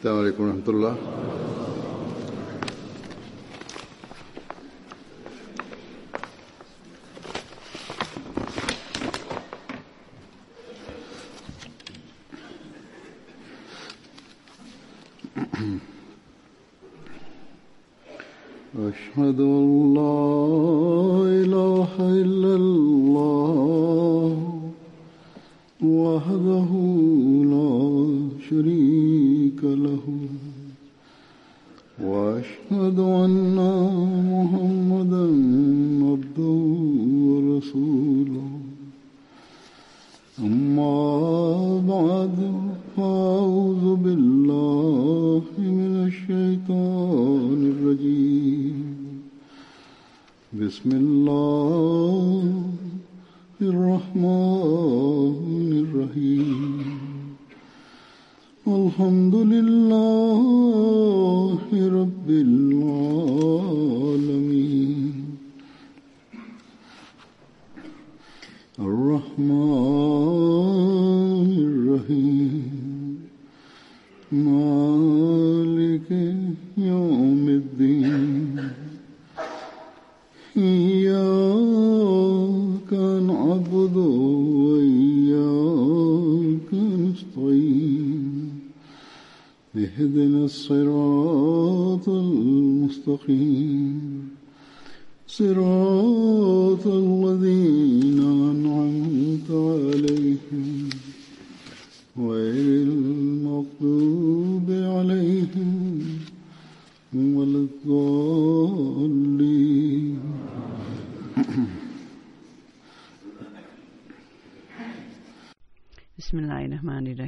Estamos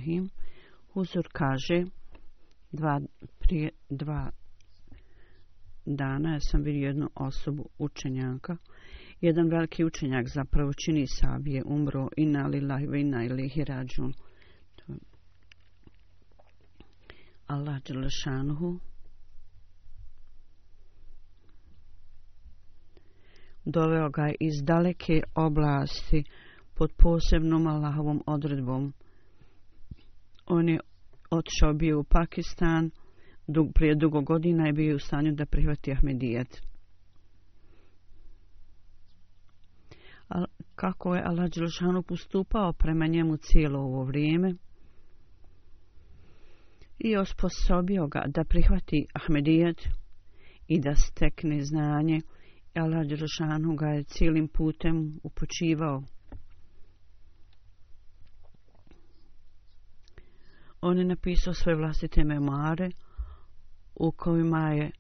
Ibrahim, Huzur kaže, dva, prije dva dana ja sam vidio jednu osobu učenjaka. Jedan veliki učenjak zapravo čini sabije, umro i na lilahi i na ilihi rađun. Allah Đelešanuhu doveo ga iz daleke oblasti pod posebnom Allahovom odredbom on je otišao bio u Pakistan, dug, prije dugo godina je bio u stanju da prihvati Ahmedijet. Al, kako je Allah Đelšanu postupao prema njemu cijelo ovo vrijeme i osposobio ga da prihvati Ahmedijet i da stekne znanje, Allah Đelšanu ga je cijelim putem upočivao. on je napisao svoje vlastite memoare u kojima je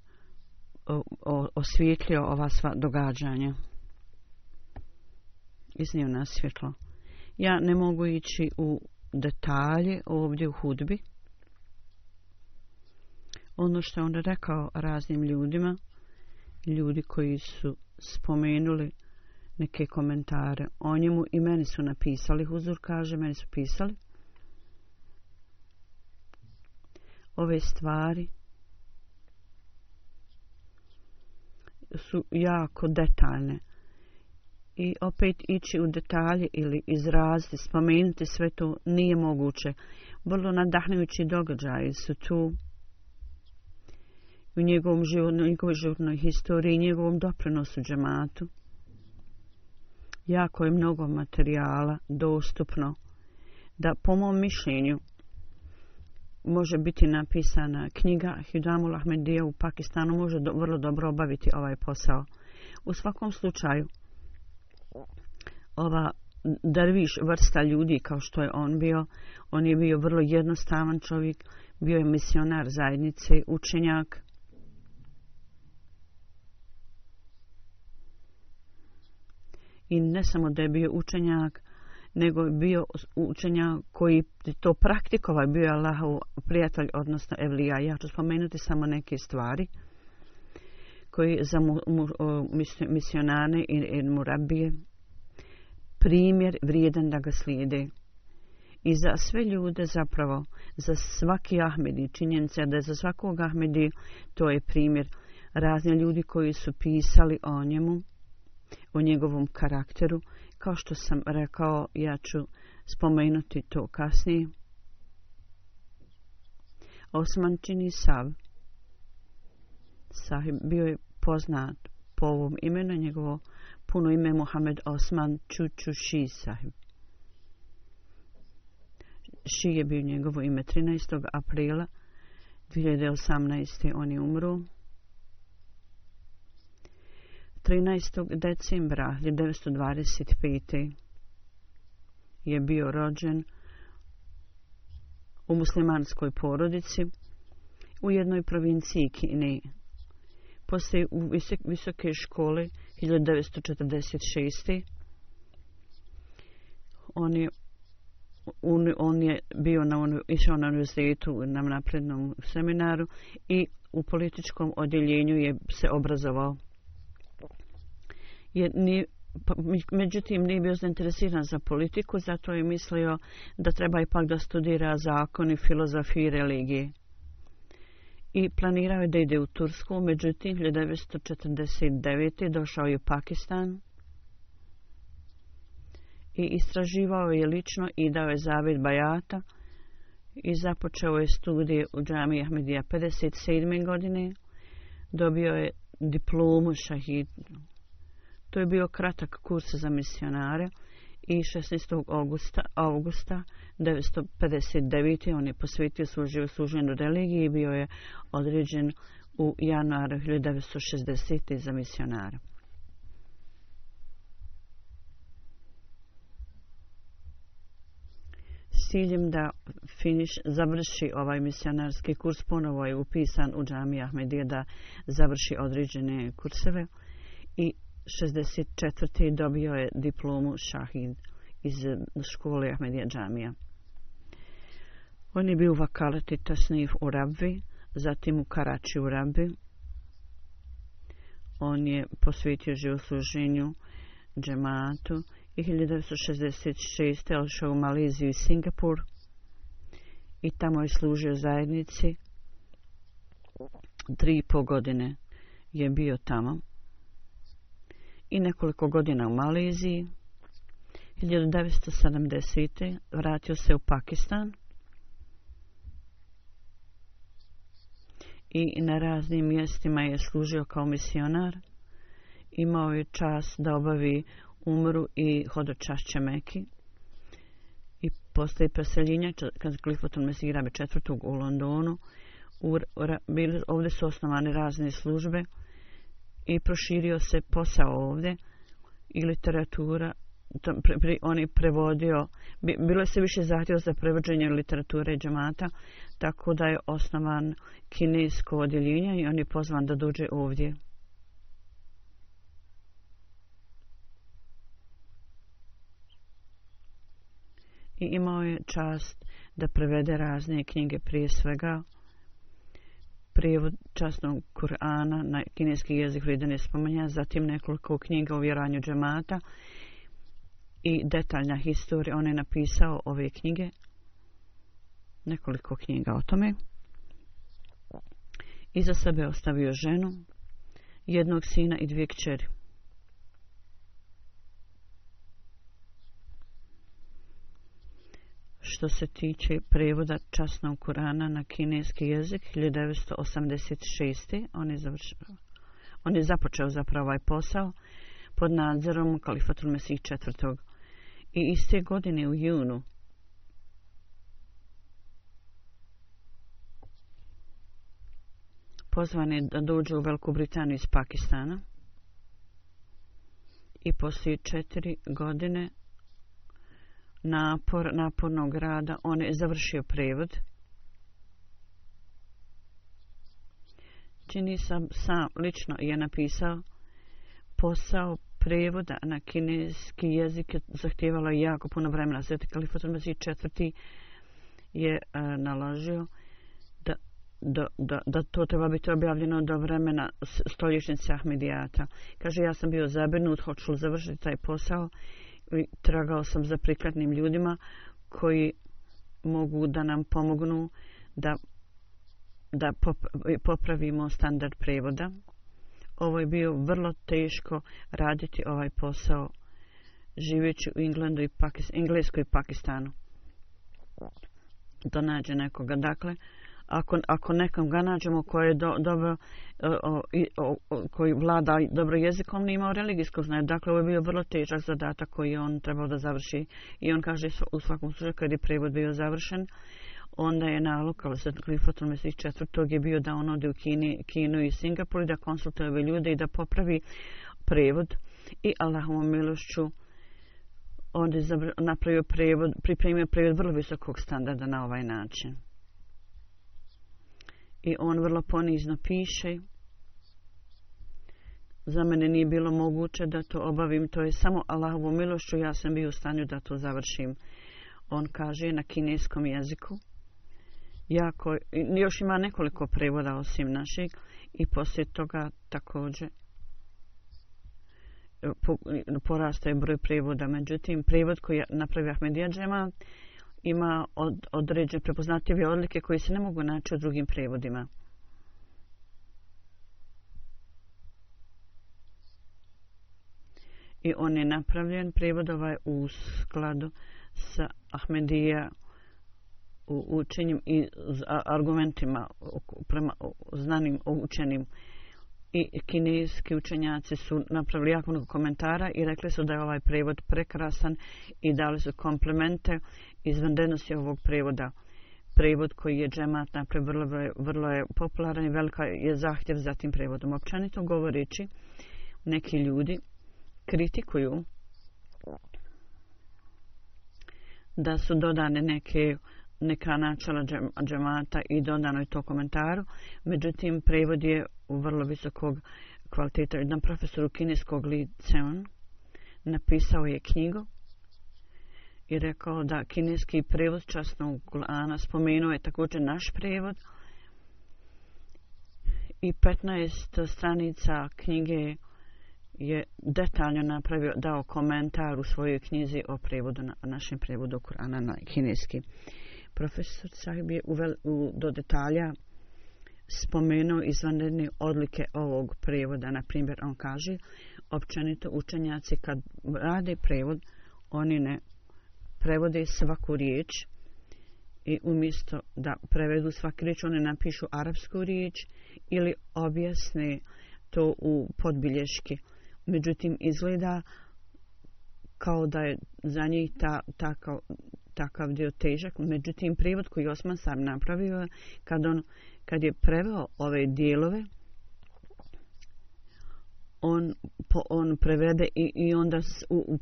o, o, osvjetlio ova sva događanja. Iznio nas svjetlo. Ja ne mogu ići u detalje ovdje u hudbi. Ono što je on rekao raznim ljudima, ljudi koji su spomenuli neke komentare o njemu i meni su napisali, Huzur kaže, meni su pisali. ove stvari su jako detaljne. I opet ići u detalje ili izraziti, spomenuti sve to nije moguće. Vrlo nadahnujući događaje su tu u njegovom životnoj, njegovoj životnoj historiji, njegovom doprinosu džematu. Jako je mnogo materijala dostupno da po mom mišljenju može biti napisana knjiga Hidamu Lahmedija u Pakistanu može do, vrlo dobro obaviti ovaj posao. U svakom slučaju, ova Darviš vrsta ljudi kao što je on bio, on je bio vrlo jednostavan čovjek, bio je misionar zajednice, učenjak. I ne samo da je bio učenjak, nego je bio učenja koji to praktikova bio je Allahov prijatelj, odnosno Evlija. Ja ću spomenuti samo neke stvari koji za mu, mu, mu, misionane i, i murabije primjer vrijedan da ga slijede. I za sve ljude zapravo, za svaki Ahmedi, činjenica da je za svakog Ahmedi to je primjer razne ljudi koji su pisali o njemu, o njegovom karakteru, kao što sam rekao, ja ću spomenuti to kasnije. Osmančini Sav Sahib bio je poznat po ovom imenu, njegovo puno ime Muhammed Osman Čučuši Sahib. Ši je bio njegovo ime 13. aprila 2018. on je umro. 13. decembra 1925. je bio rođen u muslimanskoj porodici u jednoj provinciji Kini. Posle u visoke škole 1946. On je Un, on je bio na išao na univerzitetu na naprednom seminaru i u političkom odjeljenju je se obrazovao 1948 je ni, pa, međutim nije bio zainteresiran za politiku, zato je mislio da treba ipak da studira zakoni, filozofiju i religije. I planirao je da ide u Tursku, međutim 1949. Je došao je u Pakistan i istraživao je lično i dao je zavet Bajata i započeo je studije u džami Ahmedija 57. godine. Dobio je diplomu šahidu To je bio kratak kurs za misionare i 16. augusta, augusta 1959. on je posvetio svoj život služenju religiji i bio je određen u januaru 1960. za misionara. S ciljem da finish završi ovaj misionarski kurs, ponovo je upisan u džami Ahmedija da završi određene kurseve i 64. dobio je diplomu Shahid iz škole Ahmedija Džamija. On je bio u Vakaleti Tasnif u Rabvi, zatim u Karači u Rabvi. On je posvetio živu služenju džematu i 1966. ošao u Maliziju i Singapur i tamo je služio zajednici. Tri i po godine je bio tamo i nekoliko godina u Maleziji. 1970. vratio se u Pakistan i na raznim mjestima je služio kao misionar. Imao je čas da obavi umru i hodočašće Meki i postoji preseljenja kad Klifoton Mesih rabi četvrtog u Londonu. U, ra, bili, ovdje su osnovane razne službe i proširio se posao ovde i literatura tam, pre, pre, on je prevodio bilo je se više zahtjeva za prevođenje literature džamata tako da je osnovan kinesko odjeljenje i on je pozvan da dođe ovdje i imao je čast da prevede razne knjige prije svega prijevod časnog Kur'ana na kineski jezik vrijedan ne spomenja, zatim nekoliko knjiga o vjeranju džemata i detaljna historija. On je napisao ove knjige, nekoliko knjiga o tome. Iza sebe ostavio ženu, jednog sina i dvije kćeri. što se tiče prevoda časnog Kurana na kineski jezik 1986. On je, završao, on je započeo zapravo ovaj posao pod nadzorom Kalifatul Mesih IV. I iste godine u junu pozvan je da dođe u Veliku Britaniju iz Pakistana i poslije četiri godine napor, napornog rada, on je završio prevod. Čini sam, sam lično je napisao posao prevoda na kineski jezik je zahtjevalo jako puno vremena. Sveti Kalifat Mazi četvrti je e, naložio da, da, da, da to treba biti objavljeno do vremena stoljišnjice Ahmedijata. Kaže, ja sam bio zabrinut, hoću li završiti taj posao tragao sam za prikladnim ljudima koji mogu da nam pomognu da, da popravimo standard prevoda. Ovo je bio vrlo teško raditi ovaj posao živeći u Englandu i Pakistanu, Engleskoj i Pakistanu. Da nađe nekoga. Dakle, ako, ako nekom ga nađemo koji je do, dobro e, koji vlada dobro jezikom ne imao religijskog znanja. Dakle, ovo je bio vrlo težak zadatak koji on trebao da završi. I on kaže u svakom slučaju kad je prevod bio završen, onda je nalog, ali sad Clifford mjesec četvrtog je bio da on ode u Kini, Kinu i Singapuru da konsultuje ove ljude i da popravi prevod i Allahom milošću on je napravio prevod, pripremio prevod vrlo visokog standarda na ovaj način i on vrlo ponizno piše za mene nije bilo moguće da to obavim to je samo Allahovu milošću ja sam bio u stanju da to završim on kaže na kineskom jeziku jako, još ima nekoliko prevoda osim našeg i poslije toga također porastaje broj prevoda međutim prevod koji je napravio Ahmedija Džemal ima od, određene prepoznatljive odlike koje se ne mogu naći u drugim prevodima. I on je napravljen, prevod ovaj u skladu sa Ahmedija u učenjem i argumentima prema znanim učenim učenjima i kineski učenjaci su napravili jako mnogo komentara i rekli su da je ovaj prevod prekrasan i dali su komplemente izvandenosti ovog prevoda. Prevod koji je džemat napravio vrlo, vrlo je popularan i velika je zahtjev za tim prevodom. Općanito govoreći, neki ljudi kritikuju da su dodane neke uh, neka načela džemata i dodano je to komentaru. Međutim, prevod je u vrlo visokog kvaliteta. Jedan profesor u kineskog Li Tseon napisao je knjigu i rekao da kineski prevod časnog glana spomenuo je također naš prevod i 15 stranica knjige je detaljno napravio, dao komentar u svojoj knjizi o prevodu, na, našem prevodu Kurana na kineski profesor Sahib je uvel, u, do detalja spomenuo izvanredne odlike ovog prevoda. Na primjer, on kaže, općenito učenjaci kad rade prevod, oni ne prevode svaku riječ i umjesto da prevedu svaku riječ, oni napišu arapsku riječ ili objasne to u podbilješki. Međutim, izgleda kao da je za njih ta, ta kao, takav dio težak. Međutim, privod koji Osman sam napravio je kad, on, kad je preveo ove dijelove, on, po, on prevede i, i onda u, u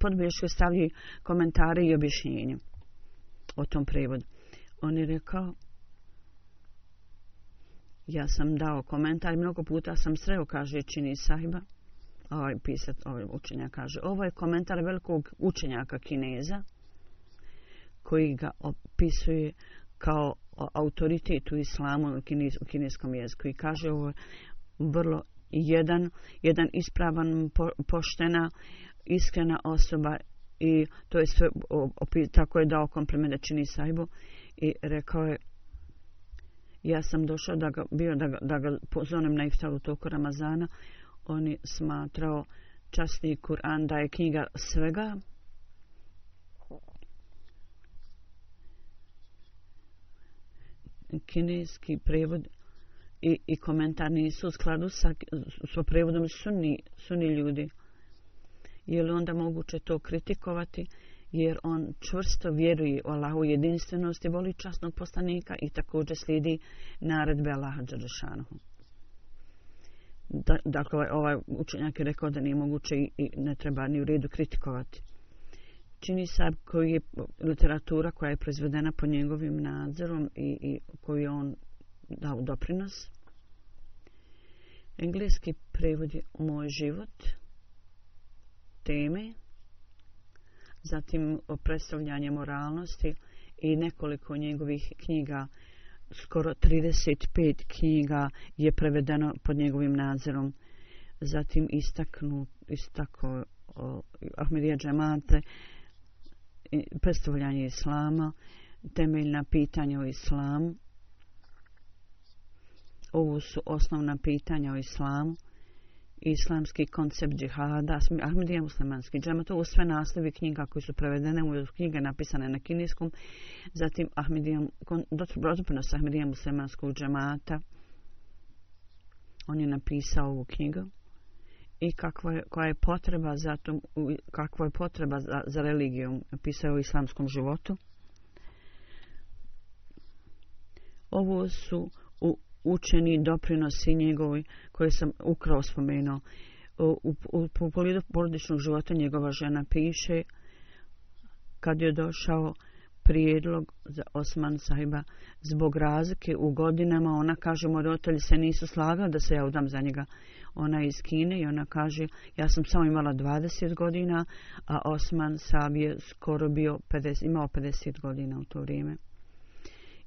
podbješku stavlji komentare i objašnjenje o tom prevodu. On je rekao, ja sam dao komentar, mnogo puta sam sreo, kaže čini sahiba, ovaj pisat, ovaj učenjak kaže, ovo je komentar velikog učenjaka kineza, koji ga opisuje kao autoritet u islamu u, kines, u kineskom jeziku i kaže ovo vrlo jedan, jedan ispravan, po, poštena, iskrena osoba i to je sve opi, tako je dao komplement da čini sajbu i rekao je ja sam došao da ga, bio da, ga, da ga pozonem na iftaru toku Ramazana on je smatrao časni Kur'an da je knjiga svega kineski prevod i, i komentar nisu u skladu sa, sa prevodom suni, suni ljudi. Je li onda moguće to kritikovati? Jer on čvrsto vjeruje u Allahu jedinstvenost i voli časnog postanika i također slijedi naredbe Allaha Đerašanohu. Da, dakle, ovaj učenjak je rekao da nije moguće i, i ne treba ni u redu kritikovati čini se koji je literatura koja je proizvedena po njegovim nadzorom i, i koju je on dao doprinos. Engleski prevod je Moj život, teme, zatim o predstavljanje moralnosti i nekoliko njegovih knjiga, skoro 35 knjiga je prevedeno pod njegovim nadzorom. Zatim istaknu, istako o, Ahmedija Džemante, predstavljanje islama, temeljna pitanja o islamu. Ovo su osnovna pitanja o islamu, islamski koncept džihada, Ahmedija muslimanski džemat, ovo sve naslovi knjiga koji su prevedene u knjige napisane na kinijskom, zatim Ahmedija, dotrobrozupnost Ahmedija muslimanskog džemata, on je napisao ovu knjigu i kakva je, koja je potreba za tom, kakva je potreba za, za religijom pisao u islamskom životu. Ovo su u, učeni doprinosi njegovi koje sam ukrao spomenuo. U, u, u polidu porodičnog života njegova žena piše kad je došao prijedlog za Osman sahiba zbog razlike u godinama. Ona kaže, moj roditelj se nisu slagali da se ja udam za njega. Ona je iz Kine i ona kaže, ja sam samo imala 20 godina, a Osman sahib je skoro bio 50, imao 50 godina u to vrijeme.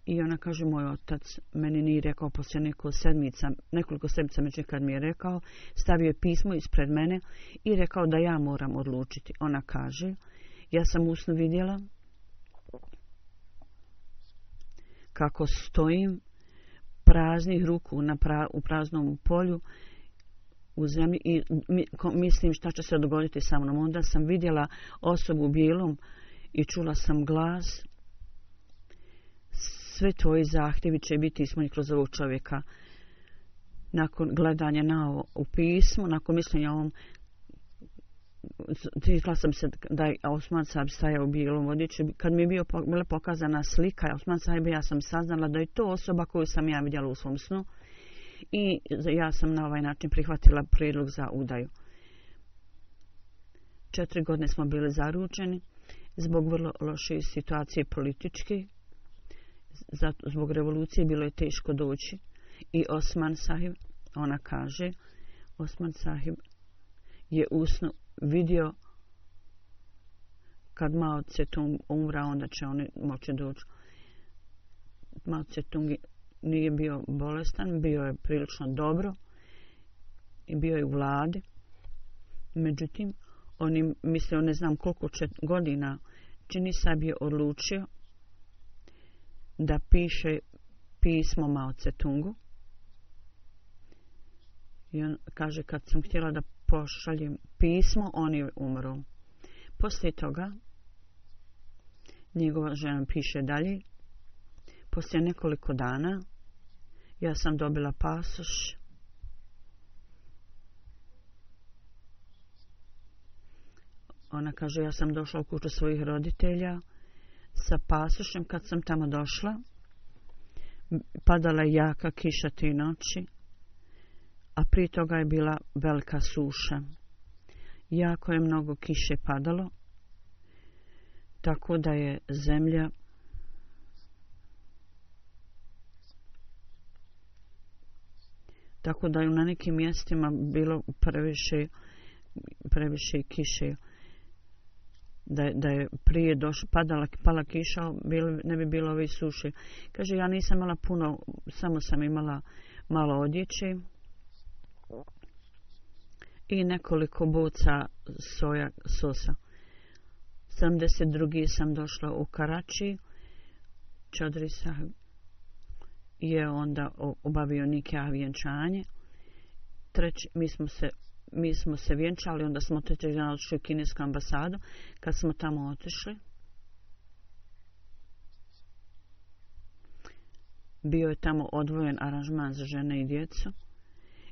I ona kaže, moj otac meni nije rekao poslije neko sedmica, nekoliko sedmica među kad mi je rekao, stavio je pismo ispred mene i rekao da ja moram odlučiti. Ona kaže, ja sam usno vidjela kako stojim praznih ruku na pra, u praznom polju u zemlji i mislim šta će se dogoditi sa mnom. Onda sam vidjela osobu bijelom i čula sam glas. Sve tvoji zahtjevi će biti ispunjeni kroz ovog čovjeka. Nakon gledanja na ovo, u pismo, nakon mislenja ovom, Cvitla sam se da je Osman Saab stajao u bijelom odjeću. Kad mi je bio, bila pokazana slika Osman Saab, ja sam saznala da je to osoba koju sam ja vidjela u svom snu. I ja sam na ovaj način prihvatila prijedlog za udaju. Četiri godine smo bili zaručeni zbog vrlo loše situacije političke. Zbog revolucije bilo je teško doći. I Osman Saab, ona kaže, Osman Saab je usnu vidio kad Mao Tse Tung umra, onda će oni moći doći. Mao Tse Tung nije bio bolestan, bio je prilično dobro i bio je u vladi. Međutim, on je mislio, ne znam koliko će godina, čini sad je odlučio da piše pismo Mao Tse Tungu. I on kaže, kad sam htjela da pošaljem pismo, on je umro. Poslije toga, njegova žena piše dalje, poslije nekoliko dana, ja sam dobila pasoš, Ona kaže, ja sam došla u kuću svojih roditelja sa pasošem kad sam tamo došla. Padala jaka kiša te noći, a prije toga je bila velika suša. Jako je mnogo kiše padalo, tako da je zemlja tako da je na nekim mjestima bilo previše previše kiše da, da je prije doš, padala pala kiša bil, ne bi bilo ove suše kaže ja nisam imala puno samo sam imala malo odjeće i nekoliko boca soja sosa. 72. sam došla u Karači. Čadri sahib je onda obavio nike vjenčanje. Treći, mi smo se mi smo se vjenčali, onda smo treći dan otišli u kinesku ambasadu. Kad smo tamo otišli, bio je tamo odvojen aranžman za žene i djecu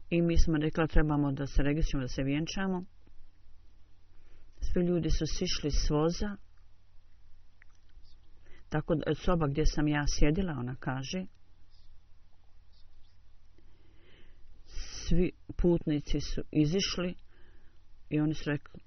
i mi smo rekla trebamo da se registrujemo, da se vjenčamo. Svi ljudi su sišli s voza. Tako da soba gdje sam ja sjedila, ona kaže. Svi putnici su izišli i oni su rekli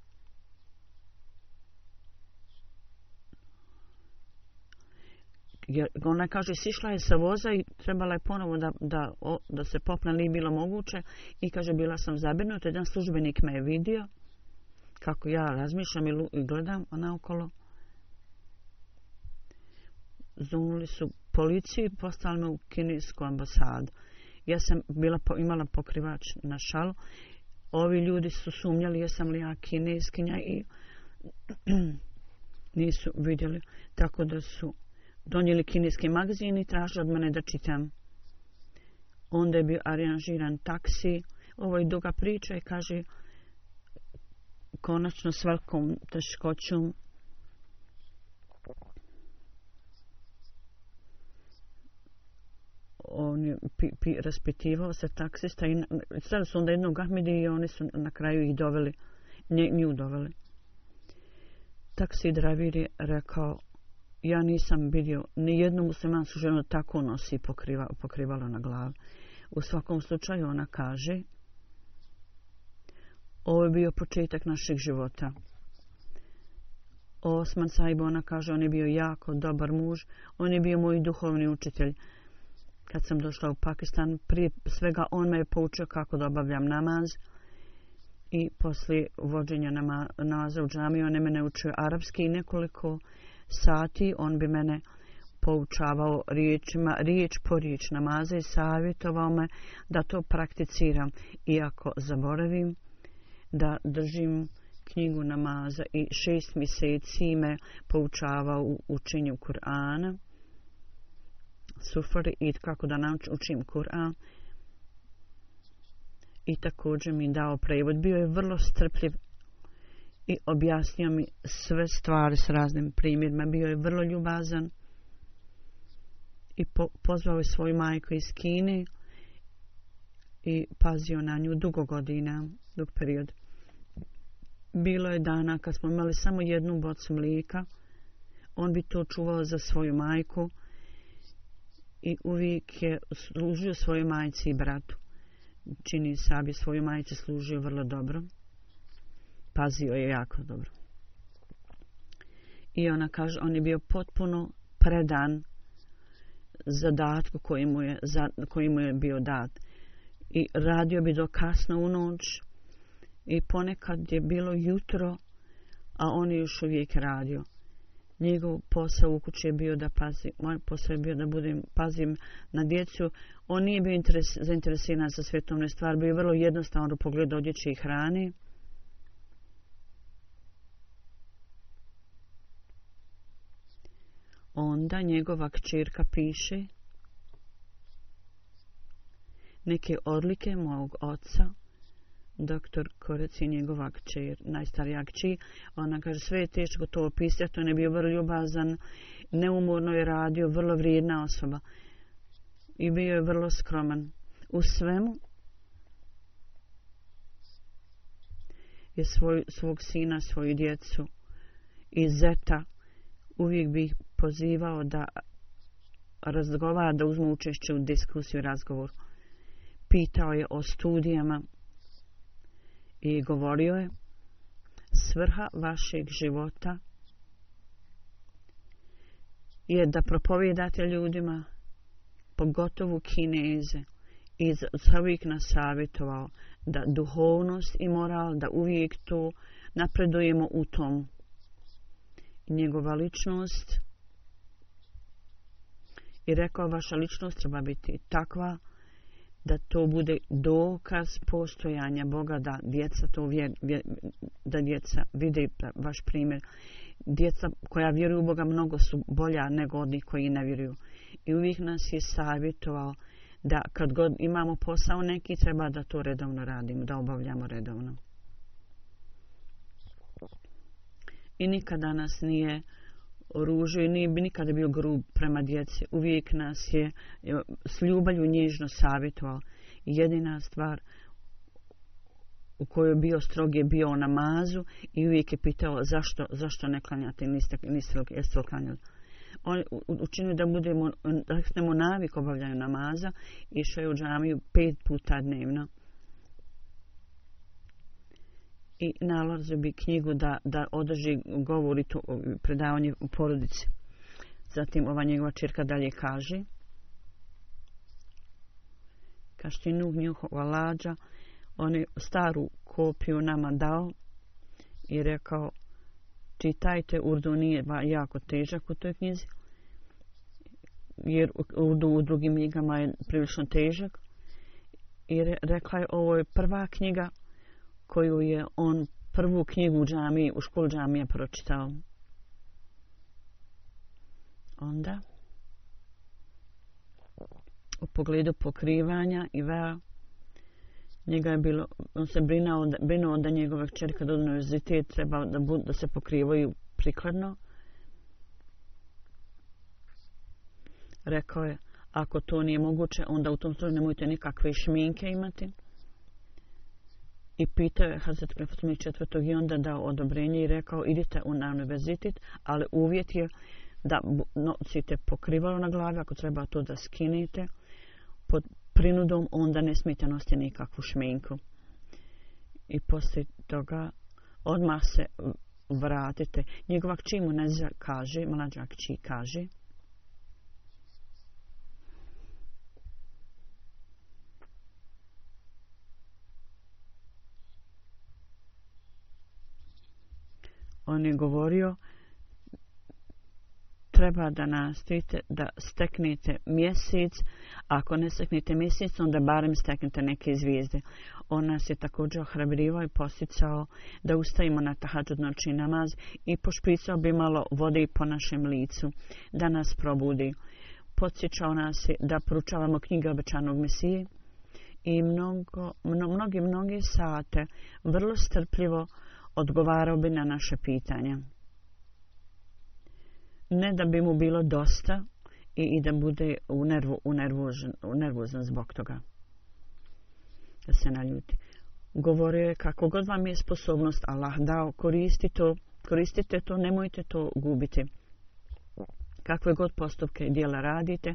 jer ona kaže sišla je sa voza i trebala je ponovo da, da, o, da se popne, nije bilo moguće i kaže bila sam zabrinuta, jedan službenik me je vidio kako ja razmišljam i, i gledam ona okolo zunuli su policiju i postavili me u kinijsku ambasadu ja sam bila po, imala pokrivač na šalu ovi ljudi su sumnjali jesam li ja kinijskinja i nisu vidjeli tako da su donijeli kineski magazin i tražili od mene da čitam. Onda je bio aranžiran taksi, ovo je duga priča i kaže konačno s velikom teškoćom on je pi, pi, raspitivao se taksista i stali su onda jednog Ahmedi i oni su na kraju ih doveli, nju doveli. Taksi driver je rekao ja nisam vidio ni jednu muslimansku ženu tako nosi pokriva, pokrivalo na glavu. U svakom slučaju ona kaže ovo je bio početak našeg života. Osman sahib ona kaže on je bio jako dobar muž, on je bio moj duhovni učitelj. Kad sam došla u Pakistan, prije svega on me je poučio kako da obavljam namaz i poslije vođenja namaza u džami on je mene učio arapski i nekoliko uh, sati, on bi mene poučavao riječima, riječ po riječ namaze i savjetovao me da to prakticiram. Iako zaboravim da držim knjigu namaza i šest mjeseci me poučavao u učenju Kur'ana, sufar i kako da nauč, učim Kur'an, i također mi dao prevod. Bio je vrlo strpljiv i objasnio mi sve stvari s raznim primjerima. Bio je vrlo ljubazan i po pozvao je svoju majku iz Kine i pazio na nju dugo godina, dug period. Bilo je dana kad smo imali samo jednu bocu mlijeka, on bi to čuvao za svoju majku i uvijek je služio svojoj majci i bratu. Čini sabi svoju majicu služio vrlo dobro pazio je jako dobro. I ona kaže, on je bio potpuno predan zadatku kojemu je, za, kojemu je bio dat. I radio bi do kasno u noć i ponekad je bilo jutro, a on je još uvijek radio. Njegov posao u kući je bio da pazi, moj posao je bio da budem, pazim na djecu. On nije bio interes, zainteresiran za svetovne stvari, bio je vrlo jednostavno pogled odjeće i hrane. Onda njegova kćerka piše neke odlike mog oca, doktor Korec i njegova kćer, najstarija kći. Ona kaže, sve je teško to opisati, to ne bio vrlo ljubazan, neumorno je radio, vrlo vrijedna osoba i bio je vrlo skroman. U svemu je svoj, svog sina, svoju djecu i zeta uvijek bi ih pozivao da razgovara, da uzme učešće u diskusiju, razgovor. Pitao je o studijama i govorio je svrha vašeg života je da propovjedate ljudima, pogotovo kineze, i svijek nas savjetovao da duhovnost i moral, da uvijek to napredujemo u tom njegova ličnost i rekao vaša ličnost treba biti takva da to bude dokaz postojanja Boga da djeca to vje, vje, da djeca vide pa vaš primjer djeca koja vjeruju u Boga mnogo su bolja nego oni koji ne vjeruju i uvijek nas je savjetovao da kad god imamo posao neki treba da to redovno radimo da obavljamo redovno i nikada nas nije oružio i nije bi nikada bio grub prema djeci. Uvijek nas je s ljubavlju nježno savjetoval. Jedina stvar u kojoj bio strog je bio namazu i uvijek je pitao zašto, zašto ne klanjate, niste, niste, jeste li klanjali. On učinio da budemo, da smo navik obavljaju namaza i što je u džamiju pet puta dnevno i nalaze bi knjigu da, da održi govor i to um, predavanje u porodici. Zatim ova njegova čirka dalje kaže Kaštinu njihova lađa on je staru kopiju nama dao i rekao čitajte Urdu nije jako težak u toj knjizi jer Urdu u drugim knjigama je prilično težak i re, rekla je ovo je prva knjiga koju je on prvu knjigu u džamiji, u školu džamije pročitao. Onda, u pogledu pokrivanja i vea, njega je bilo, on se brinao, brinao da njegova čerka do univerzitet treba da, bu, da se pokrivaju prikladno. Rekao je, ako to nije moguće, onda u tom slučaju nemojte nikakve šminke imati. I pitao je Hazret Prefosmi četvrtog i onda dao odobrenje i rekao idite u narodni vezitit, ali uvjet je da nosite pokrivalo na glavi, ako treba to da skinete pod prinudom, onda ne smijete nositi nikakvu šminku. I poslije toga odmah se vratite. Njegova kći mu ne kaže, mlađa kći kaže, on je govorio treba da nastavite da steknete mjesec ako ne steknete mjesec onda barem steknete neke zvijezde on nas je također ohrabrivao i posjećao da ustajimo na tahadžud noći znači namaz i pošpricao bi malo vode po našem licu da nas probudi podsjećao nas je da poručavamo knjige obećanog mesije i mnogo, mno, mnogi, mnogi sate vrlo strpljivo odgovarao bi na naše pitanja. Ne da bi mu bilo dosta i, i da bude u nervu, u, nervožen, u nervozan zbog toga. Da se naljuti. Govorio je kako god vam je sposobnost Allah dao, koristi to, koristite to, nemojte to gubiti. Kakve god postupke i dijela radite,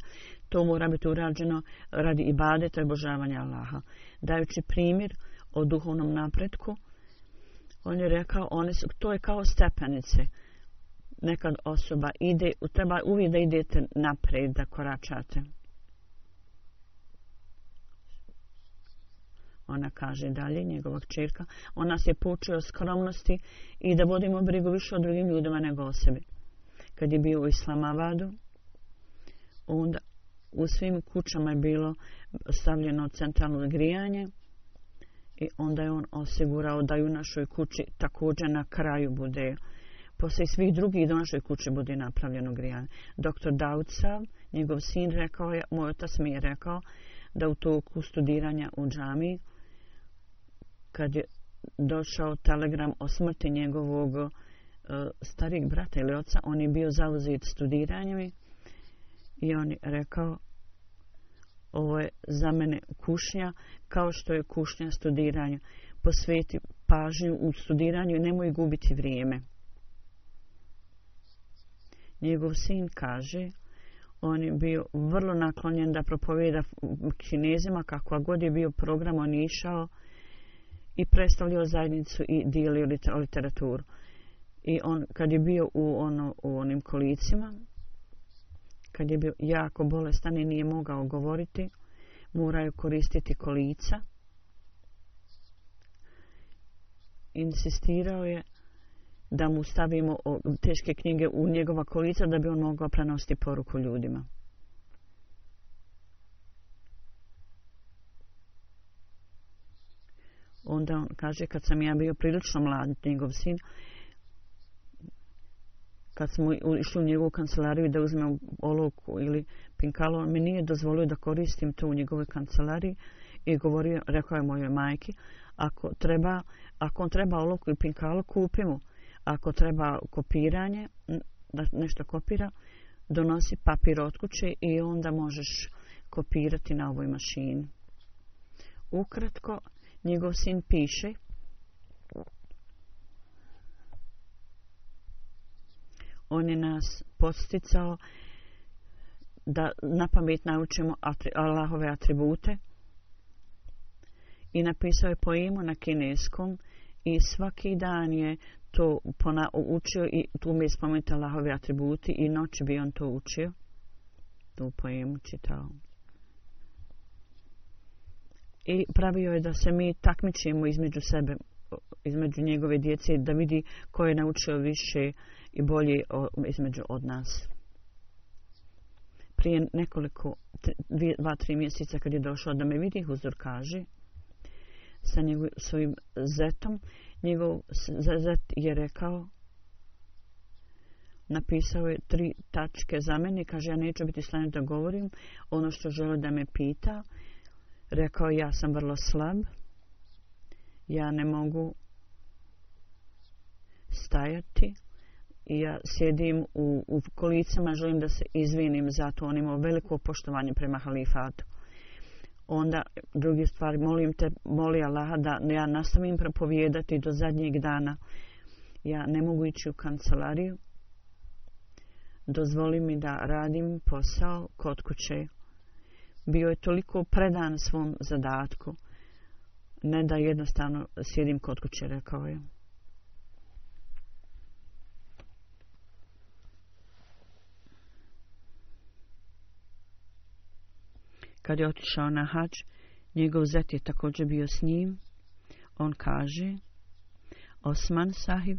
to mora biti urađeno radi ibadeta i božavanja Allaha. Dajući primjer o duhovnom napretku, On je rekao, one su, to je kao stepenice. Nekad osoba ide, treba uvijek da idete naprijed, da koračate. Ona kaže dalje, njegovog čirka, ona se poučuje o skromnosti i da vodimo brigu više o drugim ljudima nego o sebi. Kad je bio u Islamavadu, onda u svim kućama je bilo stavljeno centralno grijanje, i onda je on osigurao da i u našoj kući također na kraju bude posle svih drugih do našoj kući bude napravljeno grijanje. Doktor Dauca, njegov sin rekao je, moj otac mi je rekao da u toku studiranja u džami kad je došao telegram o smrti njegovog e, starijeg brata ili oca, on je bio zauzit studiranjem i on je rekao ovo je za mene kušnja kao što je kušnja studiranju. Posveti pažnju u studiranju i nemoj gubiti vrijeme. Njegov sin kaže, on je bio vrlo naklonjen da propoveda kinezima kako god je bio program, on išao i predstavljao zajednicu i dijelio literaturu. I on, kad je bio u, ono, u onim kolicima, kad je bio jako bolestan i nije mogao govoriti, moraju koristiti kolica. Insistirao je da mu stavimo teške knjige u njegova kolica da bi on mogao prenosti poruku ljudima. Onda on kaže, kad sam ja bio prilično mlad njegov sin, kad smo išli u njegovu kancelariju da uzmem olovku ili pinkalo, on mi nije dozvolio da koristim to u njegovoj kancelariji i govorio, rekao je mojoj majki, ako treba, ako on treba olovku i pinkalo, kupi mu. Ako treba kopiranje, da nešto kopira, donosi papir od kuće i onda možeš kopirati na ovoj mašini. Ukratko, njegov sin piše, on je nas posticao da na pamet naučimo atri, Allahove atribute i napisao je poemu na kineskom i svaki dan je to pona, učio i tu mi je spomenuti Allahove atributi i noći bi on to učio tu poemu čitao i pravio je da se mi takmičimo između sebe između njegove djece da vidi ko je naučio više uh, i bolji o, između od nas. Prije nekoliko, tri, dva, tri mjeseca kad je došao da me vidi huzur kaže sa njegov, svojim zetom, njegov zet je rekao napisao je tri tačke za mene kaže ja neću biti slanja da govorim ono što žele da me pita rekao ja sam vrlo slab ja ne mogu stajati ja sjedim u, u kolicama, želim da se izvinim za to, on imao veliko poštovanje prema halifatu. Onda, drugi stvar, molim te, moli Allaha da ja nastavim propovjedati do zadnjeg dana. Ja ne mogu ići u kancelariju. Dozvoli mi da radim posao kod kuće. Bio je toliko predan svom zadatku. Ne da jednostavno sjedim kod kuće, rekao je. Ja. kad je otišao na hač, njegov zet je također bio s njim. On kaže, Osman sahib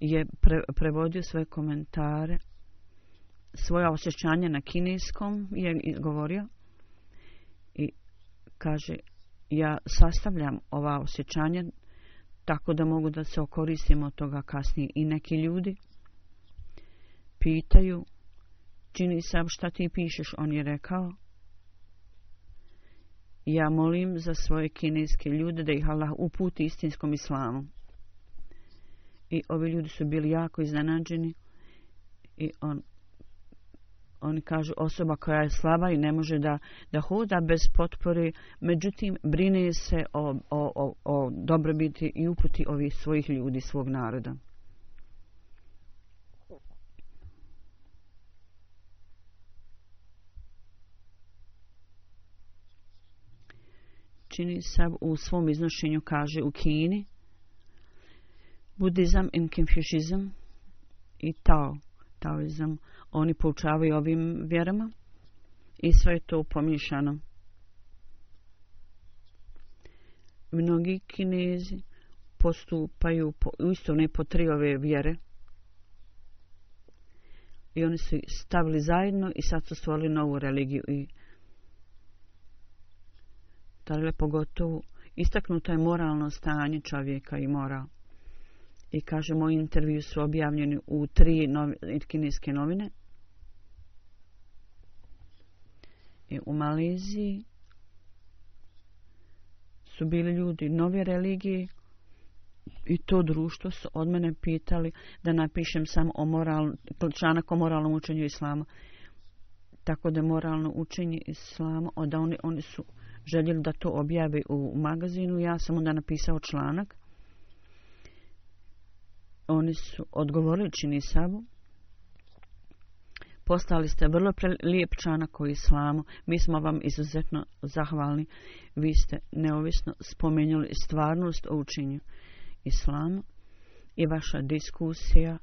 je pre prevodio svoje komentare, svoje osjećanje na kineskom je govorio i kaže, ja sastavljam ova osjećanja tako da mogu da se okoristim od toga kasnije i neki ljudi pitaju čini sam šta ti pišeš, on je rekao. Ja molim za svoje kineske ljude da ih Allah uputi istinskom islamu. I ovi ljudi su bili jako iznenađeni i on oni kažu osoba koja je slaba i ne može da, da hoda bez potpore, međutim brine se o, o, o, o dobrobiti i uputi ovih svojih ljudi, svog naroda. čini se u svom iznošenju kaže u Kini Budizam in Confucianism i Tao, Taoizam, oni poučavaju ovim vjerama i sve je to pomiješano. Mnogi Kinezi postupaju po isto ne po tri ove vjere. I oni su stavili zajedno i sad su stvorili novu religiju i religiju. Tarile pogotovo istaknuto je moralno stanje čovjeka i moral. I kaže, moji intervju su objavljeni u tri novine, kineske novine. I u Maleziji su bili ljudi nove religije i to društvo su od mene pitali da napišem samo o moral, članak o moralnom učenju islama. Tako da moralno učenje islama, onda oni, oni su željeli da to objave u magazinu. Ja sam onda napisao članak. Oni su odgovorili čini sabu. Postali ste vrlo lijep članak o islamu. Mi smo vam izuzetno zahvalni. Vi ste neovisno spomenuli stvarnost o učinju islamu. I vaša diskusija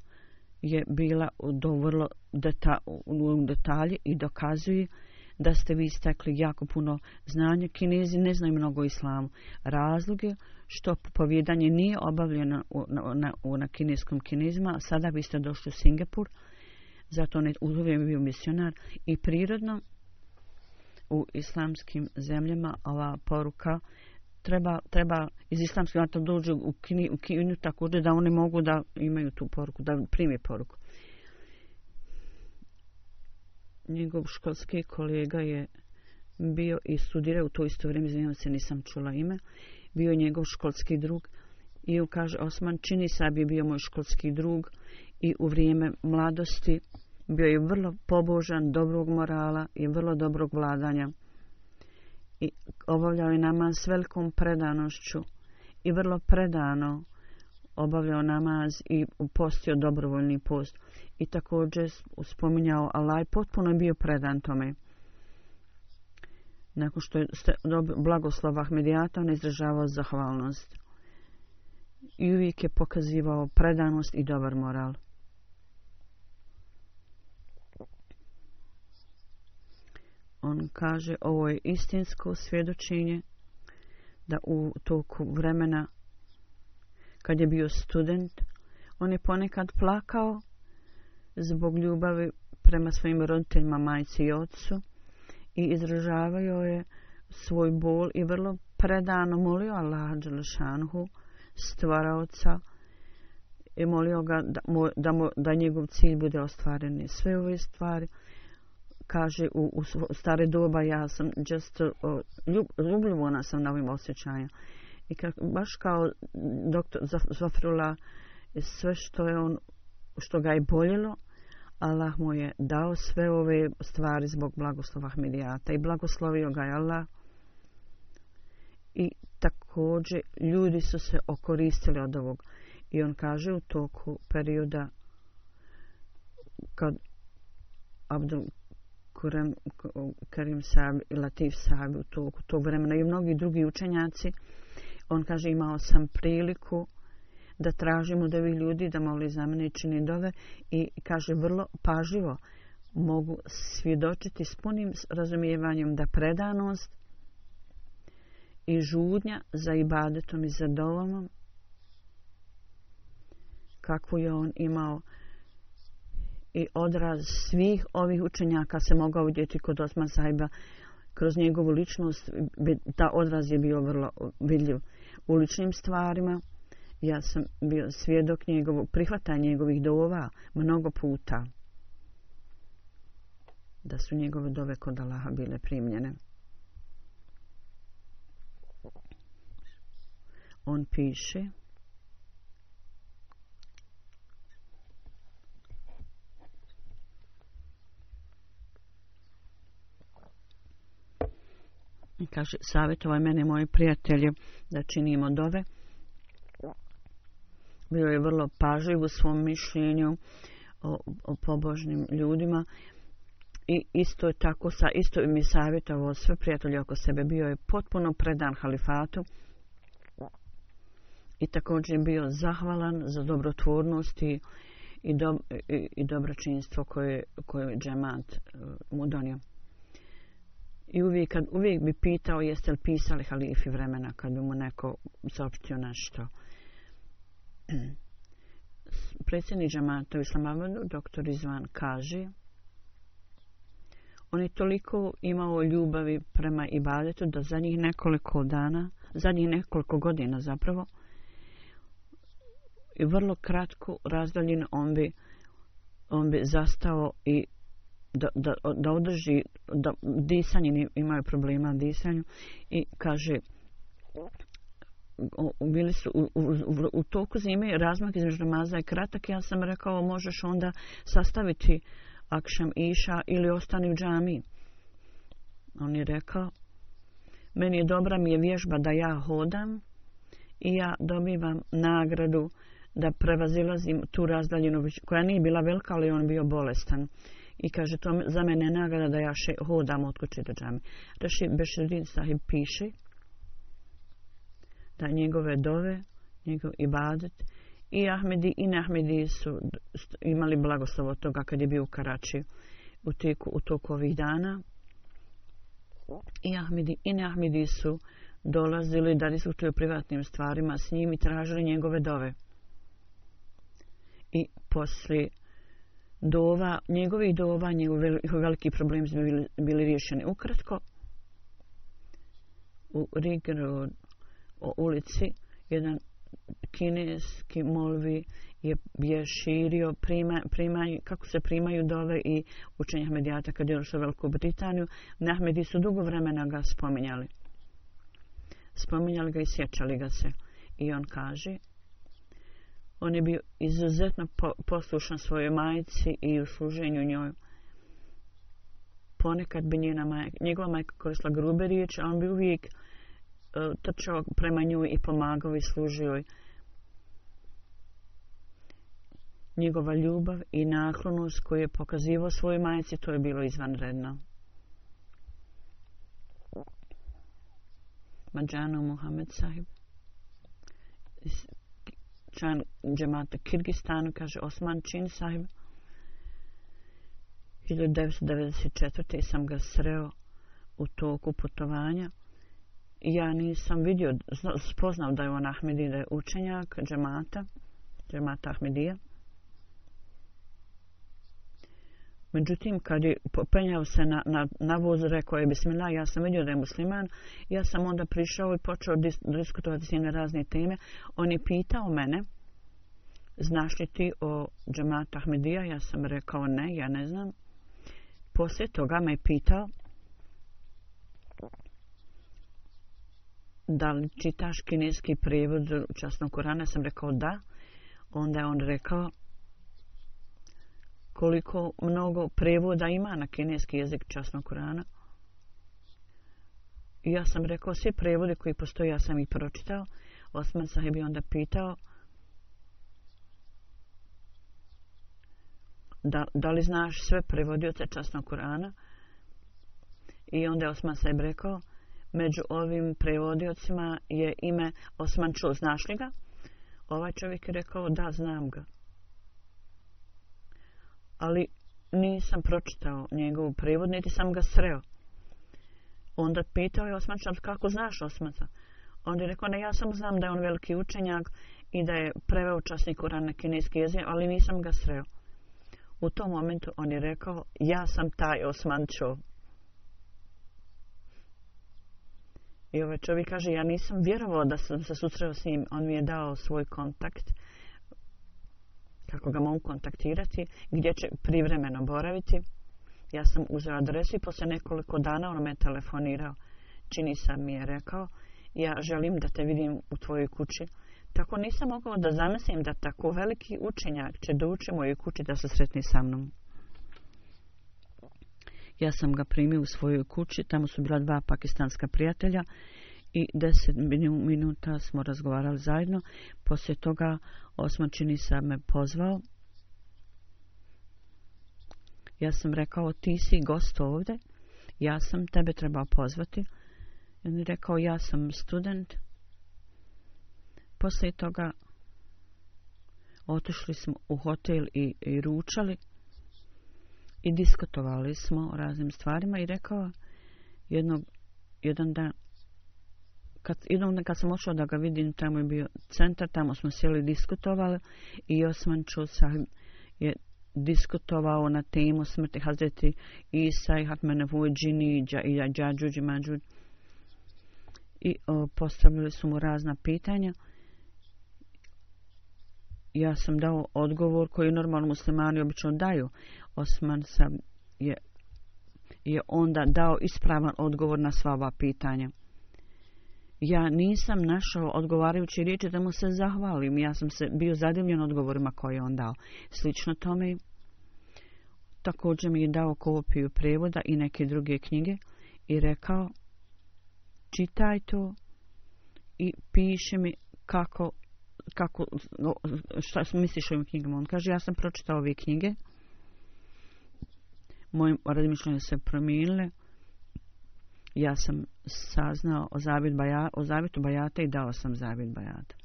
je bila u, do vrlo deta, u, u detalji i dokazuje da da ste vi stekli jako puno znanja. Kinezi ne znaju mnogo o islamu. Razlog je što povjedanje nije obavljeno u, na, na, u, na kineskom kinezima, a sada biste došli u Singapur, zato ne uzovem bio misionar. I prirodno u islamskim zemljama ova poruka treba, treba iz islamske vata dođu u, kini, u Kinu tako da oni mogu da imaju tu poruku, da prime poruku. njegov školski kolega je bio i studirao u to isto vrijeme, izvinjavam se, nisam čula ime, bio njegov školski drug i on kaže, Osman čini sabi je bio moj školski drug i u vrijeme mladosti bio je vrlo pobožan, dobrog morala i vrlo dobrog vladanja. I obavljao je namaz s velikom predanošću i vrlo predano obavljao namaz i postio dobrovoljni post i također spominjao Allah i potpuno je bio predan tome. Nakon što je blagoslov Ahmedijata, on je izražavao zahvalnost i uvijek je pokazivao predanost i dobar moral. On kaže, ovo je istinsko svjedočenje da u toku vremena kad je bio student, on je ponekad plakao zbog ljubavi prema svojim roditeljima, majci i otcu i izražavao je svoj bol i vrlo predano molio Allaha Đelešanhu, stvaraoca, i molio ga da, da, mo, da njegov cilj bude ostvaren i sve ove stvari. Kaže, u, u stare doba ja sam just, uh, ljub, ljubljivona sam na ovim osjećajima i kako, baš kao doktor Zafrula sve što je on što ga je boljelo Allah mu je dao sve ove stvari zbog blagoslova Ahmedijata i blagoslovio ga je Allah i takođe ljudi su se okoristili od ovog i on kaže u toku perioda kad Abdul Kurem, Karim Sahib i Latif Sahib u toku tog vremena i mnogi drugi učenjaci On kaže imao sam priliku da tražim od ovih ljudi da moli za mene i čini dove i kaže vrlo paživo mogu svjedočiti s punim razumijevanjem da predanost i žudnja za ibadetom i za dovomom kakvu je on imao i odraz svih ovih učenjaka se mogao vidjeti kod Osman Sajba kroz njegovu ličnost ta odraz je bio vrlo vidljiv uličnim stvarima. Ja sam bio svjedok njegovog prihvata njegovih dova mnogo puta. Da su njegove dove kod Allaha bile primljene. On piše... kaže, savjetovaj mene, moji prijatelji, da činimo dove. Bio je vrlo pažljiv u svom mišljenju o, o pobožnim ljudima. I isto je tako, sa, isto mi je savjetovao sve prijatelje oko sebe. Bio je potpuno predan halifatu. I također je bio zahvalan za dobrotvornost i, i, do, i, i dobročinstvo koje, koje je džemant e, mu donio. I uvijek, kad, uvijek bi pitao jeste li pisali halifi vremena kad bi mu neko saopštio nešto. Predsjednik džamata u Islamabadu, doktor Izvan, kaže On je toliko imao ljubavi prema Ibadetu da zadnjih nekoliko dana, zadnjih nekoliko godina zapravo, i vrlo kratko razdaljen on bi, on bi zastao i da, da, da održi da disanje, imaju problema disanju i kaže bili su u, u, u, toku zime razmak između namaza je kratak ja sam rekao možeš onda sastaviti akšam iša ili ostani u džami on je rekao meni je dobra mi je vježba da ja hodam i ja dobivam nagradu da prevazilazim tu razdaljinu koja nije bila velika ali on bio bolestan I kaže, to za mene je nagrada da ja še hodam od kuće do džame. Reši Beširin sahib piše da njegove dove, njegov ibadet, i Ahmedi i Nahmedi su imali blagoslov od toga kad je bio u Karači u, tijeku, u toku ovih dana. I Ahmedi i Nahmedi su dolazili da diskutuju privatnim stvarima s njim i tražili njegove dove. I poslije dova, njegovih dova, njegov veliki problem su bili, bili rješeni. Ukratko, u Rigeru u ulici, jedan kineski molvi je, je širio prima, primanje, kako se primaju dove i učenje Ahmedijata kad je došao u Veliku Britaniju. Ahmedi su dugo vremena ga spominjali. Spominjali ga i sjećali ga se. I on kaže, On je bio izuzetno poslušan svojoj majici i u služenju njoj. Ponekad bi njena majka, njegova majka koristila grube riječi, a on bi uvijek uh, trčao prema njoj i pomagao i služio joj. Njegova ljubav i naklonost koju je pokazivao svojoj majici, to je bilo izvanredno. Mađano Muhammed sahib član džemata Kirgistanu, kaže Osman Čin sahib. 1994. sam ga sreo u toku putovanja. Ja nisam vidio, spoznao da je on Ahmedi, da je učenjak džemata, džemata Ahmedija. Međutim, kad je penjao se na, na, na voz, rekao je Bismillah, ja sam vidio da je musliman. Ja sam onda prišao i počeo dis, diskutovati s njim na razne teme. On je pitao mene, znaš li ti o džamata Ahmedija? Ja sam rekao ne, ja ne znam. Poslije toga me je pitao da li čitaš kineski prijevod časnog Korana? Ja sam rekao da. Onda je on rekao, koliko mnogo prevoda ima na kineski jezik časnog Kurana. Ja sam rekao sve prevode koji postoje, ja sam ih pročitao. Osman sahib je onda pitao da, da li znaš sve prevodioce časnog Kurana. I onda je Osman sahib rekao, među ovim prevodiocima je ime Osman Čul, znaš li ga? Ovaj čovjek je rekao, da, znam ga ali nisam pročitao njegovu prevod, niti sam ga sreo. Onda pitao je Osmanca, kako znaš Osmanca? Onda je rekao, ne, ja samo znam da je on veliki učenjak i da je preveo časnik Kur'an na kineski jezik, ali nisam ga sreo. U tom momentu on je rekao, ja sam taj Osmančo. I ovaj čovjek kaže, ja nisam vjerovao da sam se susreo s njim. On mi je dao svoj kontakt kako ga mogu kontaktirati, gdje će privremeno boraviti. Ja sam uzela adresu i posle nekoliko dana on me telefonirao. Čini sam mi je rekao, ja želim da te vidim u tvojoj kući. Tako nisam mogao da zamislim da tako veliki učenjak će da uči mojoj kući da se sretni sa mnom. Ja sam ga primio u svojoj kući, tamo su bila dva pakistanska prijatelja i deset minuta smo razgovarali zajedno. Poslije toga osmačini sa me pozvao. Ja sam rekao, ti si gost ovde, ja sam tebe trebao pozvati. I on je rekao, ja sam student. Posle toga otišli smo u hotel i, i ručali i diskutovali smo o raznim stvarima i rekao jednog, jedan dan, kad, jednom, kad sam ušao da ga vidim, tamo je bio centar, tamo smo sjeli i diskutovali i Osman Čusa je diskutovao na temu smrti Hazreti Isa i Hatmene Vojđini i Đađuđi Mađuđi. I o, postavili su mu razna pitanja. Ja sam dao odgovor koji normalno muslimani obično daju. Osman sam je, je onda dao ispravan odgovor na sva ova pitanja. Ja nisam našao odgovarajuće riječi da mu se zahvalim. Ja sam se bio zadivljen odgovorima koje on dao. Slično tome, također mi je dao kopiju prevoda i neke druge knjige i rekao, čitaj to i piše mi kako, kako šta misliš o ovim knjigama. On kaže, ja sam pročitao ove knjige, moje razmišljanje se promijenile, ja sam saznao o, zavit baja, o zavitu Bajata i dao sam zavit Bajata.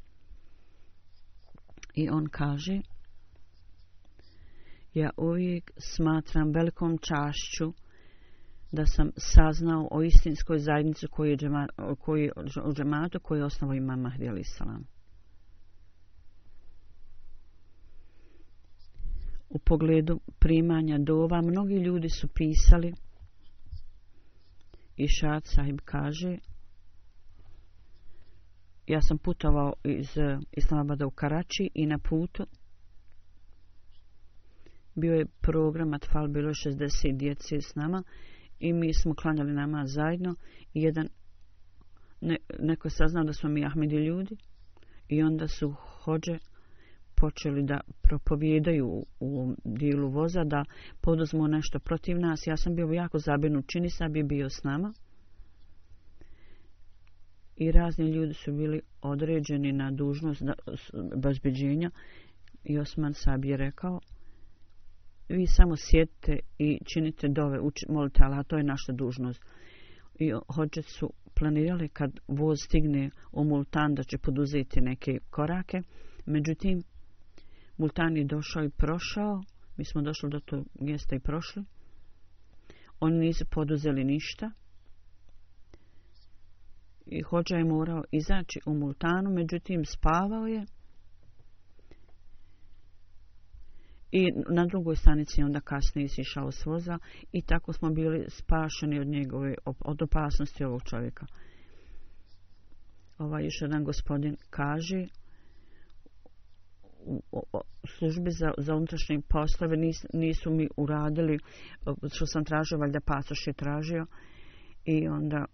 I on kaže, ja uvijek smatram velikom čašću da sam saznao o istinskoj zajednici koju je džema, koji, o džematu koju je osnovo ima Mahdi Ali Salam. U pogledu primanja dova, mnogi ljudi su pisali Išad sahib kaže Ja sam putovao iz eh, Islamabada u Karači i na putu bio je program Atfal, bilo je 60 djece s nama i mi smo klanjali nama zajedno i jedan ne, neko saznao da smo mi Ahmedi ljudi i onda su hođe počeli da propovjedaju u dilu voza da poduzmu nešto protiv nas. Ja sam bio jako zabinu, čini sad bi bio s nama. I razni ljudi su bili određeni na dužnost bezbeđenja. I Osman sad je rekao, vi samo sjedite i činite dove, uči, molite Allah, to je naša dužnost. I hoće su planirali kad voz stigne u Multan da će poduzeti neke korake. Međutim, Multan je došao i prošao. Mi smo došli do tog mjesta i prošli. Oni nisu poduzeli ništa. I Hođa je morao izaći u Multanu, međutim spavao je. I na drugoj stanici je onda kasnije isišao s voza i tako smo bili spašeni od njegove, od opasnosti ovog čovjeka. Ovaj još jedan gospodin kaže, službe za, za unutrašnje poslove nis, nisu mi uradili e, što sam tražio, valjda pasoš je tražio i onda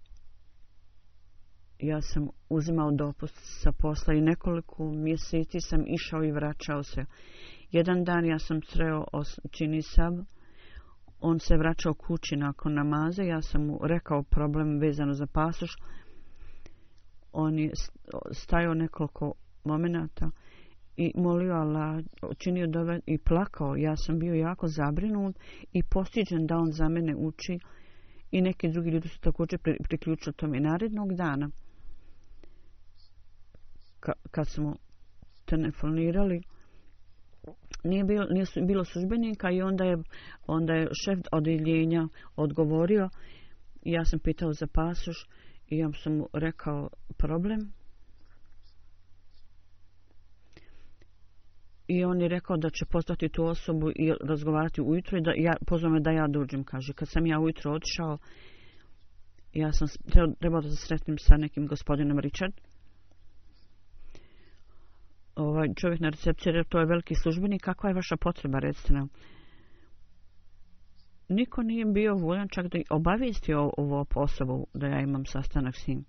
ja sam uzimao dopust sa posla i nekoliko mjeseci sam išao i vraćao se. Jedan dan ja sam sreo os, čini sab, on se vraćao kući nakon namaze, ja sam mu rekao problem vezano za pasoš, on je stajao nekoliko momenata, i molio Allah, činio dove i plakao. Ja sam bio jako zabrinut i postiđen da on za mene uči i neki drugi ljudi su također priključili tome narednog dana. Ka, kad smo telefonirali, nije bilo, nije su, bilo službenika i onda je, onda je šef odeljenja odgovorio. Ja sam pitao za pasoš i ja sam mu rekao problem, I on je rekao da će postati tu osobu i razgovarati ujutro i da ja, pozvao me da ja dođem, kaže. Kad sam ja ujutro otišao, ja sam trebao da se sretnim sa nekim gospodinom Richard. Ovaj čovjek na recepciji, to je veliki službenik, kakva je vaša potreba, recite nam. Niko nije bio voljan čak da obavijesti ovo osobu da ja imam sastanak s njim.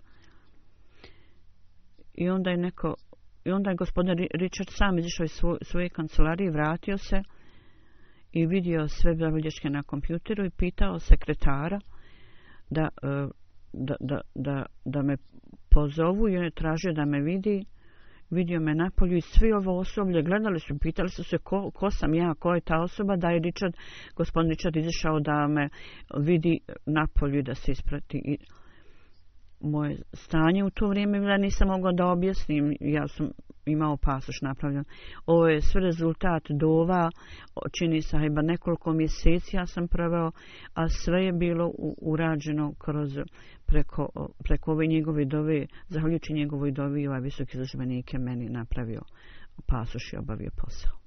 I onda je neko I onda je gospodin Richard sam izišao iz svoj, svoje kancelarije, vratio se i vidio sve zavljačke na kompjuteru i pitao sekretara da, e, da, da, da, da me pozovu i on je tražio da me vidi. Vidio me na polju i svi ovo osoblje gledali su, pitali su se ko, ko sam ja, ko je ta osoba, da je Richard, gospodin Richard izišao da me vidi na polju i da se isprati. I, moje stanje u to vrijeme bila nisam mogla da objasnim. Ja sam imao pasoš napravljen. Ovo je sve rezultat dova. Čini se heba nekoliko mjeseci ja sam pravao, a sve je bilo urađeno kroz preko, preko ove njegove dove. Zahvaljujući njegovoj dovi ovaj visoki zaživanike meni napravio pasoš i obavio posao.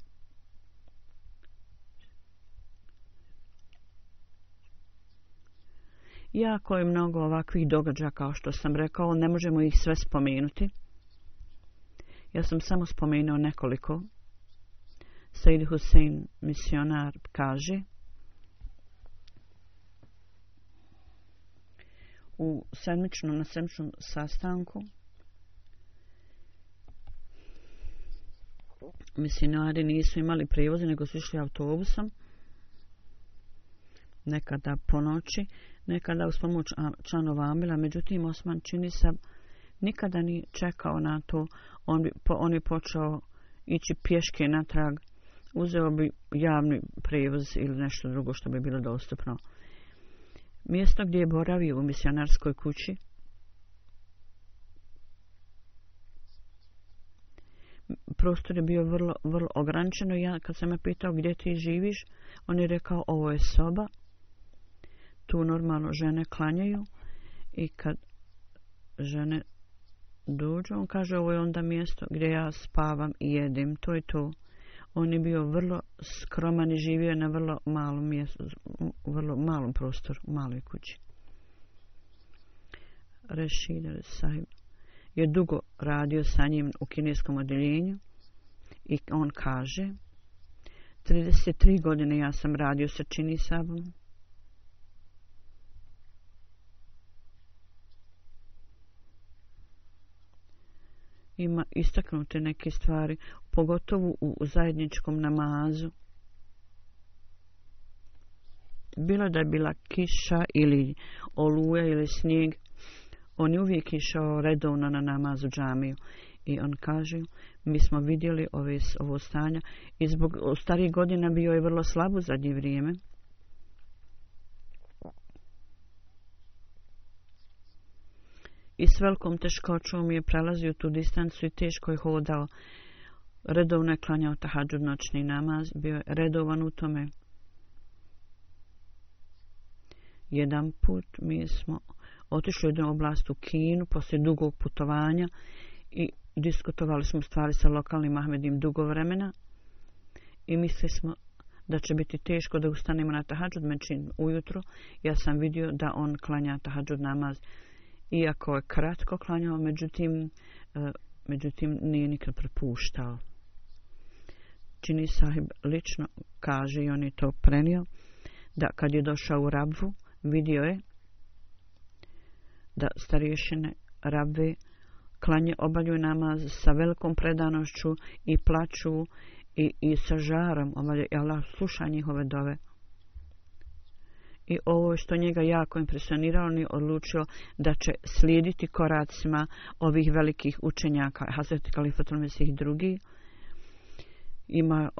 jako je mnogo ovakvih događaja kao što sam rekao, ne možemo ih sve spomenuti. Ja sam samo spomenuo nekoliko. Said Hussein, misionar, kaže u sedmičnom, na sedmičnom sastanku misionari nisu imali privoze, nego su išli autobusom nekada po noći nekada uz pomoć članova Amila, međutim Osman čini se nikada ni čekao na to, on bi, po, on bi počeo ići pješke natrag, uzeo bi javni prevoz ili nešto drugo što bi bilo dostupno. Mjesto gdje je boravio u misionarskoj kući, prostor je bio vrlo, vrlo ograničeno. Ja kad sam me pitao gdje ti živiš, on je rekao ovo je soba, tu normalno žene klanjaju i kad žene dođu, on kaže ovo je onda mjesto gdje ja spavam i jedem, to je to. On je bio vrlo skroman i živio na vrlo malom mjestu, vrlo malom prostoru, maloj kući. Rešid Sahib je dugo radio sa njim u kineskom odjeljenju i on kaže 33 godine ja sam radio sa Čini Sabom ima istaknute neke stvari, pogotovo u zajedničkom namazu. Bilo da je bila kiša ili oluja ili snijeg, on je uvijek išao redovno na namazu džamiju. I on kaže, mi smo vidjeli ove, ovo stanja i zbog starih godina bio je vrlo slabo zadnje vrijeme. i s velikom teškoćom je prelazio tu distancu i teško je hodao. Redovno je klanjao tahadžu noćni namaz, bio je redovan u tome. Jedan put mi smo otišli u jednu oblast u Kinu poslije dugog putovanja i diskutovali smo stvari sa lokalnim Ahmedim dugo vremena i misli smo da će biti teško da ustanemo na tahadžud mečin ujutro. Ja sam vidio da on klanja tahadžud namaz iako je kratko klanjao, međutim, e, međutim nije nikad prepuštao. Čini sahib lično kaže i on je to prenio, da kad je došao u rabvu, vidio je da starješine rabve klanje obaljuju namaz sa velikom predanošću i plaću i, i sa žarom obaljuju. Allah sluša njihove dove i ovo što njega jako impresionirao on je odlučio da će slijediti koracima ovih velikih učenjaka Hazreti Kalifatul Mesih drugi ima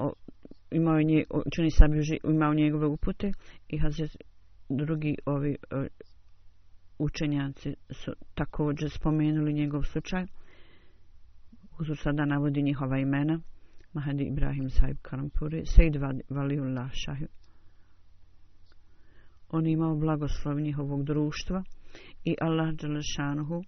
imao nje čini sebi imao njegove upute i Hazret drugi ovi učenjaci su također spomenuli njegov slučaj uzu sada navodi njihova imena Mahadi Ibrahim Saib Karampuri Sejid Valiullah Shahib on imao blagoslov njihovog društva i Allah Đelešanhu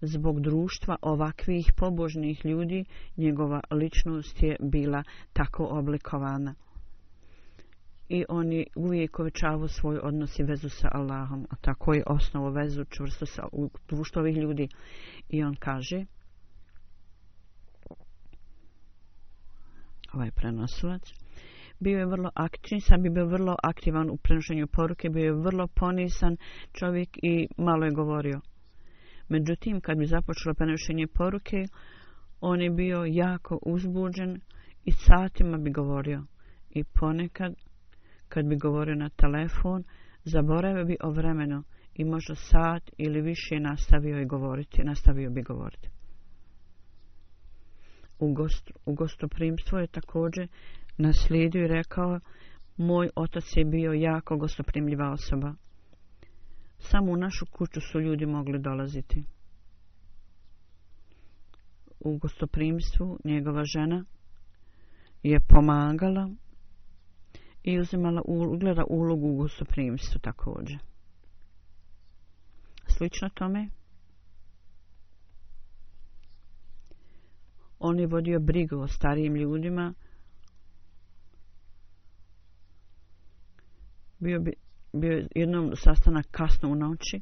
zbog društva ovakvih pobožnih ljudi njegova ličnost je bila tako oblikovana i on je uvijek ovečavao svoj odnos i vezu sa Allahom a tako je osnovo vezu čvrsto sa u društvu ovih ljudi i on kaže ovaj prenosilac bio je vrlo aktivan, sam bi bio vrlo aktivan u prenošenju poruke, bio je vrlo ponisan čovjek i malo je govorio. Međutim, kad bi započelo prenošenje poruke, on je bio jako uzbuđen i satima bi govorio. I ponekad, kad bi govorio na telefon, zaboravio bi o vremenu i možda sat ili više nastavio je govoriti, nastavio bi govoriti. U, gost, u gostoprimstvo je također naslijedio i rekao, moj otac je bio jako gostoprimljiva osoba. Samo u našu kuću su ljudi mogli dolaziti. U gostoprimstvu njegova žena je pomagala i uzimala ugleda ulogu u gostoprimstvu također. Slično tome, on je vodio brigu o starijim ljudima, bio bi bio jednom sastanak kasno u noći.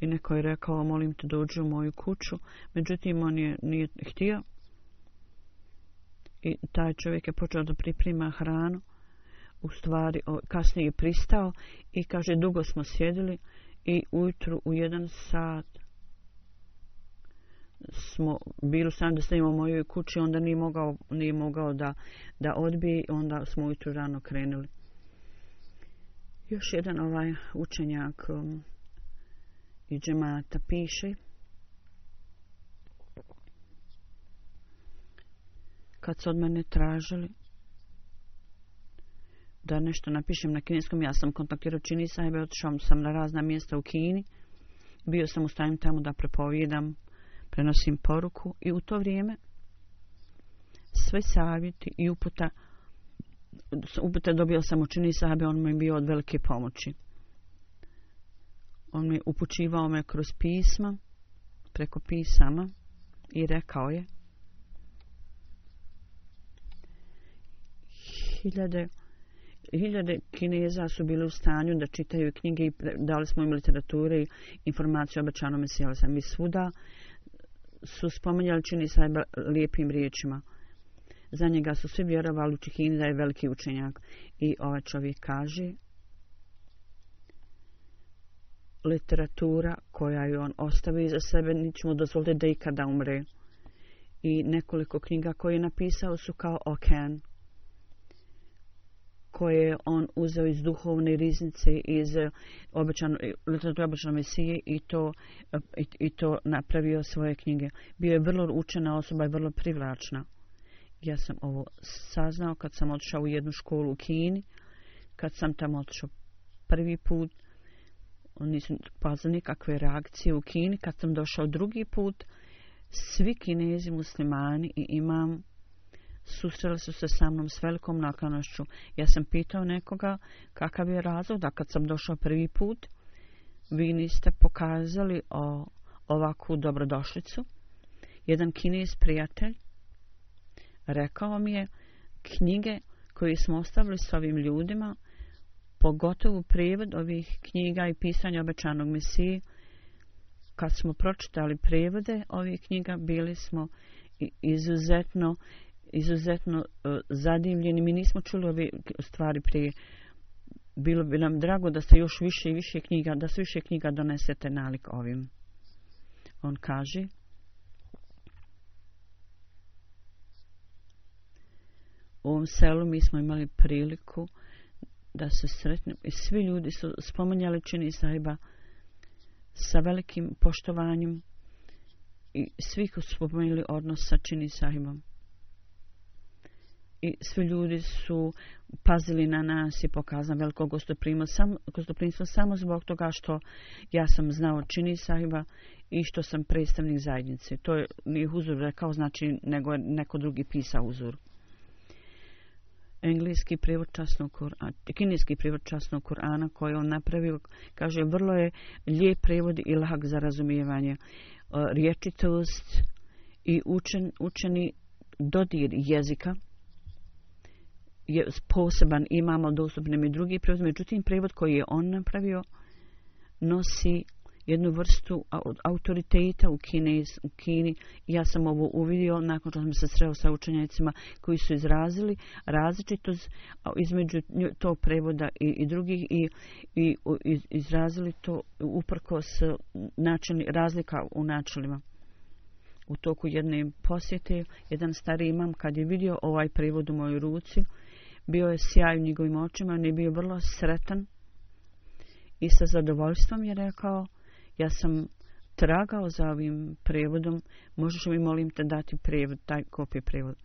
I neko je rekao, molim te dođi u moju kuću. Međutim, on je nije htio. I taj čovjek je počeo da priprima hranu. U stvari, kasnije je pristao. I kaže, dugo smo sjedili. I ujutru u jedan sat smo bili sam da snimamo moju kući, onda nije mogao, nije mogao da, da odbije, onda smo ujutru rano krenuli. Još jedan ovaj učenjak um, i džemata piše. Kad su od mene tražili da nešto napišem na kineskom, ja sam kontaktirao čini sajbe, otišao sam na razna mjesta u Kini. Bio sam u stanju tamo da prepovjedam prenosim poruku i u to vrijeme sve savjeti i uputa uputa dobio sam učini sahabe, on mi je bio od velike pomoći. On mi upućivao me kroz pisma, preko pisama i rekao je hiljade Hiljade kineza su bili u stanju da čitaju knjige i dali smo im literature i informacije o obećanom mesijalu. Sam i svuda su spominjali čini sa lijepim riječima. Za njega su svi vjerovali u Čihini da je veliki učenjak. I ovaj čovjek kaže literatura koja je on ostavio za sebe, niće mu dozvoliti da ikada umre. I nekoliko knjiga koje je napisao su kao Oken. Okay koje je on uzeo iz duhovne riznice iz obećanog eh, obećanog mesije i to eh, i, i to napravio svoje knjige. Bio je vrlo učena osoba i vrlo privlačna. Ja sam ovo saznao kad sam otišao u jednu školu u Kini, kad sam tamo otišao prvi put, nisam pazao nikakve reakcije u Kini, kad sam došao drugi put, svi kinezi muslimani i imam susreli su se sa mnom s velikom naklanošću. Ja sam pitao nekoga kakav je razlog da kad sam došao prvi put, vi niste pokazali o ovakvu dobrodošlicu. Jedan kinijs prijatelj rekao mi je knjige koje smo ostavili s ovim ljudima, pogotovo prijevod ovih knjiga i pisanja obećanog mesije, kad smo pročitali prijevode ovih knjiga, bili smo izuzetno izuzetno e, zadivljeni. Mi nismo čuli ove stvari prije. Bilo bi nam drago da se još više i više knjiga, da se više knjiga donesete nalik ovim. On kaže, u ovom selu mi smo imali priliku da se sretnemo. I svi ljudi su spomenjali čini sajba sa velikim poštovanjem i svi su spomenjali odnos sa čini sajbom i svi ljudi su pazili na nas i pokazali veliko gostoprimstvo sam, samo zbog toga što ja sam znao čini sahiba i što sam predstavnik zajednice. To je nije huzur rekao, znači nego je neko drugi pisao huzur. Englijski prijevod časnog Korana, kinijski prijevod časnog Korana koji on napravio, kaže, vrlo je lijep prijevod i lag za razumijevanje. E, riječitost i učen, učeni dodir jezika, je poseban, imamo dostupne mi drugi prevod. Međutim, prevod koji je on napravio nosi jednu vrstu autoriteta u, kines, u Kini. Ja sam ovo uvidio nakon što sam se sreo sa učenjacima koji su izrazili različitost između tog prevoda i, i drugih i, i iz, izrazili to uprko s e, načini, razlika u načinima. U toku jedne posjete jedan stari imam kad je vidio ovaj prevod u mojoj ruci, uh, bio je sjaj u njegovim očima, on je bio vrlo sretan i sa zadovoljstvom je rekao, ja sam tragao za ovim prevodom, možeš mi molim te dati prevod, taj kopije prevod.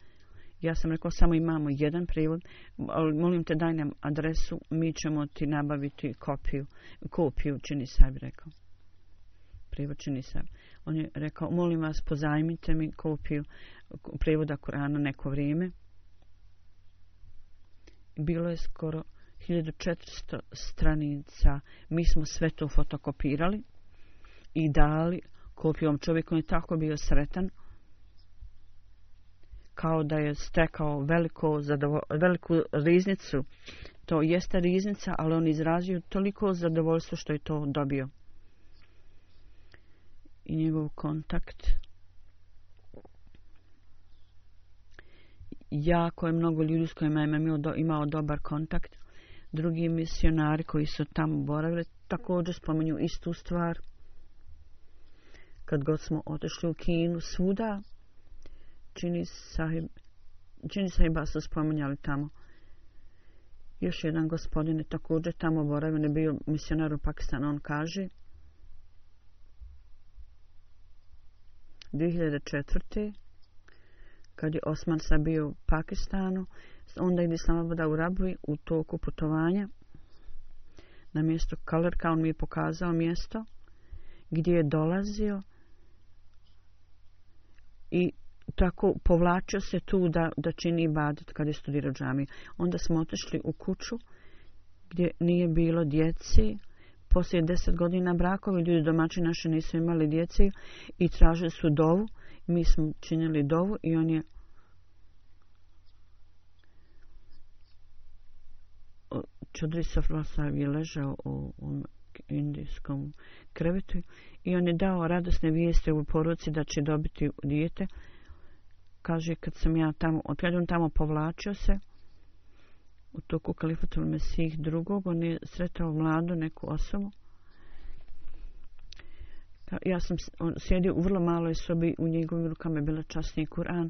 Ja sam rekao, samo imamo jedan prevod, ali molim te daj nam adresu, mi ćemo ti nabaviti kopiju, kopiju, čini sam, rekao. Prevod čini sam. On je rekao, molim vas, pozajmite mi kopiju prevoda Kurana neko vrijeme bilo je skoro 1400 stranica. Mi smo sve to fotokopirali i dali kopijom čovjeku. On je tako bio sretan kao da je stekao veliko zadovo, veliku riznicu. To jeste riznica, ali on izrazio toliko zadovoljstvo što je to dobio. I njegov kontakt jako je mnogo ljudi s kojima je imao, do, imao dobar kontakt. Drugi misionari koji su tamo boravili također spomenju istu stvar. Kad god smo otešli u Kinu, svuda čini sahib Čini se i ba su spominjali tamo. Još jedan gospodin je također tamo boravio, ne bio misionar u Pakistanu, on kaže kad je Osmansa bio u Pakistanu, onda je Islamabada u Rabuji u toku putovanja na mjesto Kalerka. On mi je pokazao mjesto gdje je dolazio i tako povlačio se tu da, da čini ibadet kad je studirao džamiju. Onda smo otešli u kuću gdje nije bilo djeci. Poslije deset godina brakovi ljudi domaći naše nisu imali djeci i tražili su dovu mi smo činili dovu i on je Čudri Safrosav je ležao u, u indijskom krevetu i on je dao radosne vijeste u poruci da će dobiti dijete. Kaže, kad sam ja tamo, otkad on tamo povlačio se, u toku kalifatul mesih drugog, on je sretao mladu neku osobu Ja sam on, sjedio u vrlo maloj sobi, u njegovim rukama je bila časni Kur'an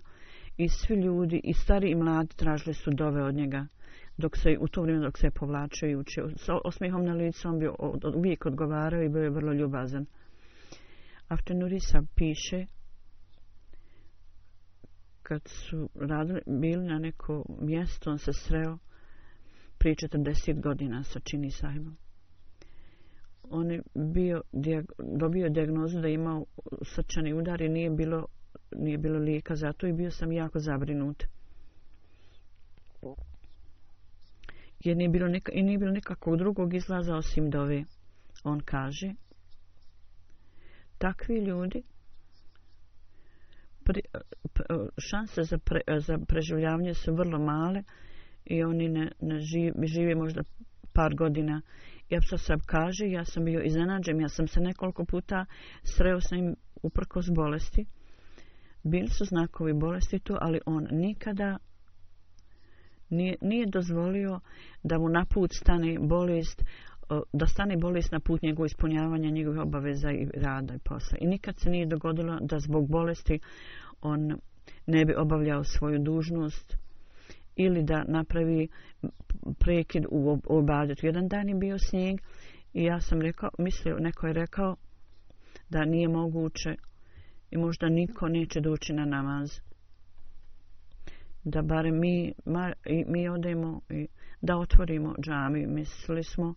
i svi ljudi, i stari i mladi, tražili su dove od njega. Dok se, u to vrijeme dok se je povlačio i učio, s osmihom na licu, on bi od, od, uvijek odgovarao i bio je vrlo ljubazan. Ahtar Nurisa piše, kad su radili, bili na neko mjesto, on se sreo prije 40 godina sa Čini Sahibom on je bio dijag, dobio diagnozu da imao srčani udar i nije bilo nije bilo lijeka za to i bio sam jako zabrinut. Jer nije bilo neka, i nije bilo nekakvog drugog izlaza osim dove. On kaže, takvi ljudi pri, šanse za, pre, za preživljavanje su vrlo male i oni ne, ne žive, žive možda par godina ja sam sam kaže, ja sam bio iznenađen, ja sam se nekoliko puta sreo sa njim uprkos bolesti. Bili su znakovi bolesti tu, ali on nikada nije, nije dozvolio da mu na put stane bolest, da stane bolest na put njegovog ispunjavanja njegovih obaveza i rada i posla. I nikad se nije dogodilo da zbog bolesti on ne bi obavljao svoju dužnost, ili da napravi prekid u obadetu. Jedan dan je bio snijeg i ja sam rekao, mislio, neko je rekao da nije moguće i možda niko neće doći na namaz. Da bare mi, mar, i, mi odemo i da otvorimo džami. Mislili smo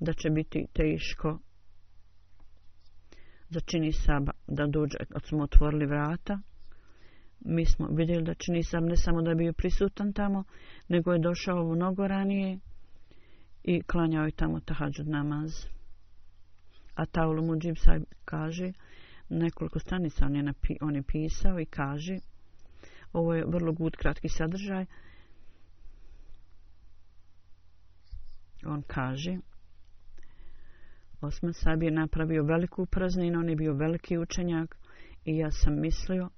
da će biti teško začini saba da dođe. Od smo otvorili vrata, mi smo vidjeli da čini sam ne samo da je bio prisutan tamo, nego je došao mnogo ranije i klanjao je tamo tahadžud namaz. A Taulu Mujib sad kaže, nekoliko stanica on je, napi, on je pisao i kaže, ovo je vrlo gud kratki sadržaj, on kaže, Osman Sabi je napravio veliku prazninu, on je bio veliki učenjak i ja sam mislio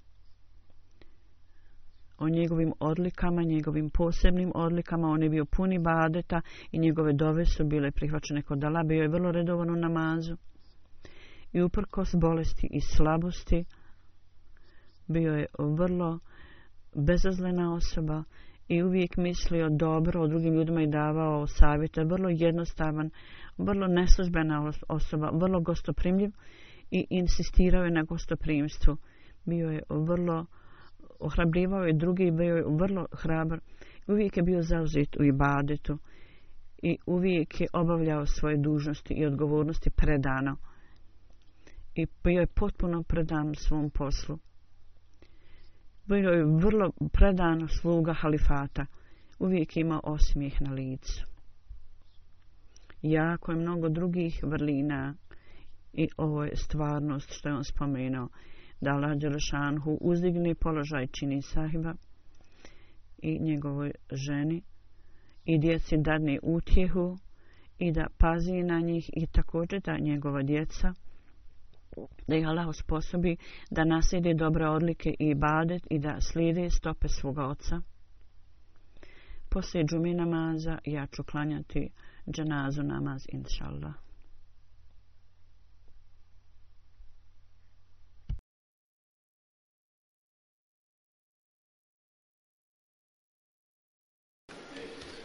o njegovim odlikama, njegovim posebnim odlikama. On je bio puni badeta i njegove dove su bile prihvaćene kod Allah. Bio je vrlo redovano namazu. I uprkos bolesti i slabosti, bio je vrlo bezazlena osoba i uvijek mislio dobro o drugim ljudima i davao savjeta. Vrlo jednostavan, vrlo neslužbena osoba, vrlo gostoprimljiv i insistirao je na gostoprimstvu. Bio je vrlo uh, ohrabrivao je drugi i bio je vrlo hrabar. Uvijek je bio zauzit u ibadetu i uvijek je obavljao svoje dužnosti i odgovornosti predano. I bio je potpuno predan svom poslu. Bio je vrlo predan sluga halifata. Uvijek je imao osmijeh na licu. Jako je mnogo drugih vrlina i ovo je stvarnost što je on spomenuo da Allah Đelešanhu uzdigne položaj čini sahiba i njegovoj ženi i djeci dadne utjehu i da pazi na njih i također da njegova djeca da ih Allah osposobi da naslijede dobre odlike i badet i da slijede stope svoga oca. Poslije džumi namaza ja ću klanjati džanazu namaz inšallah.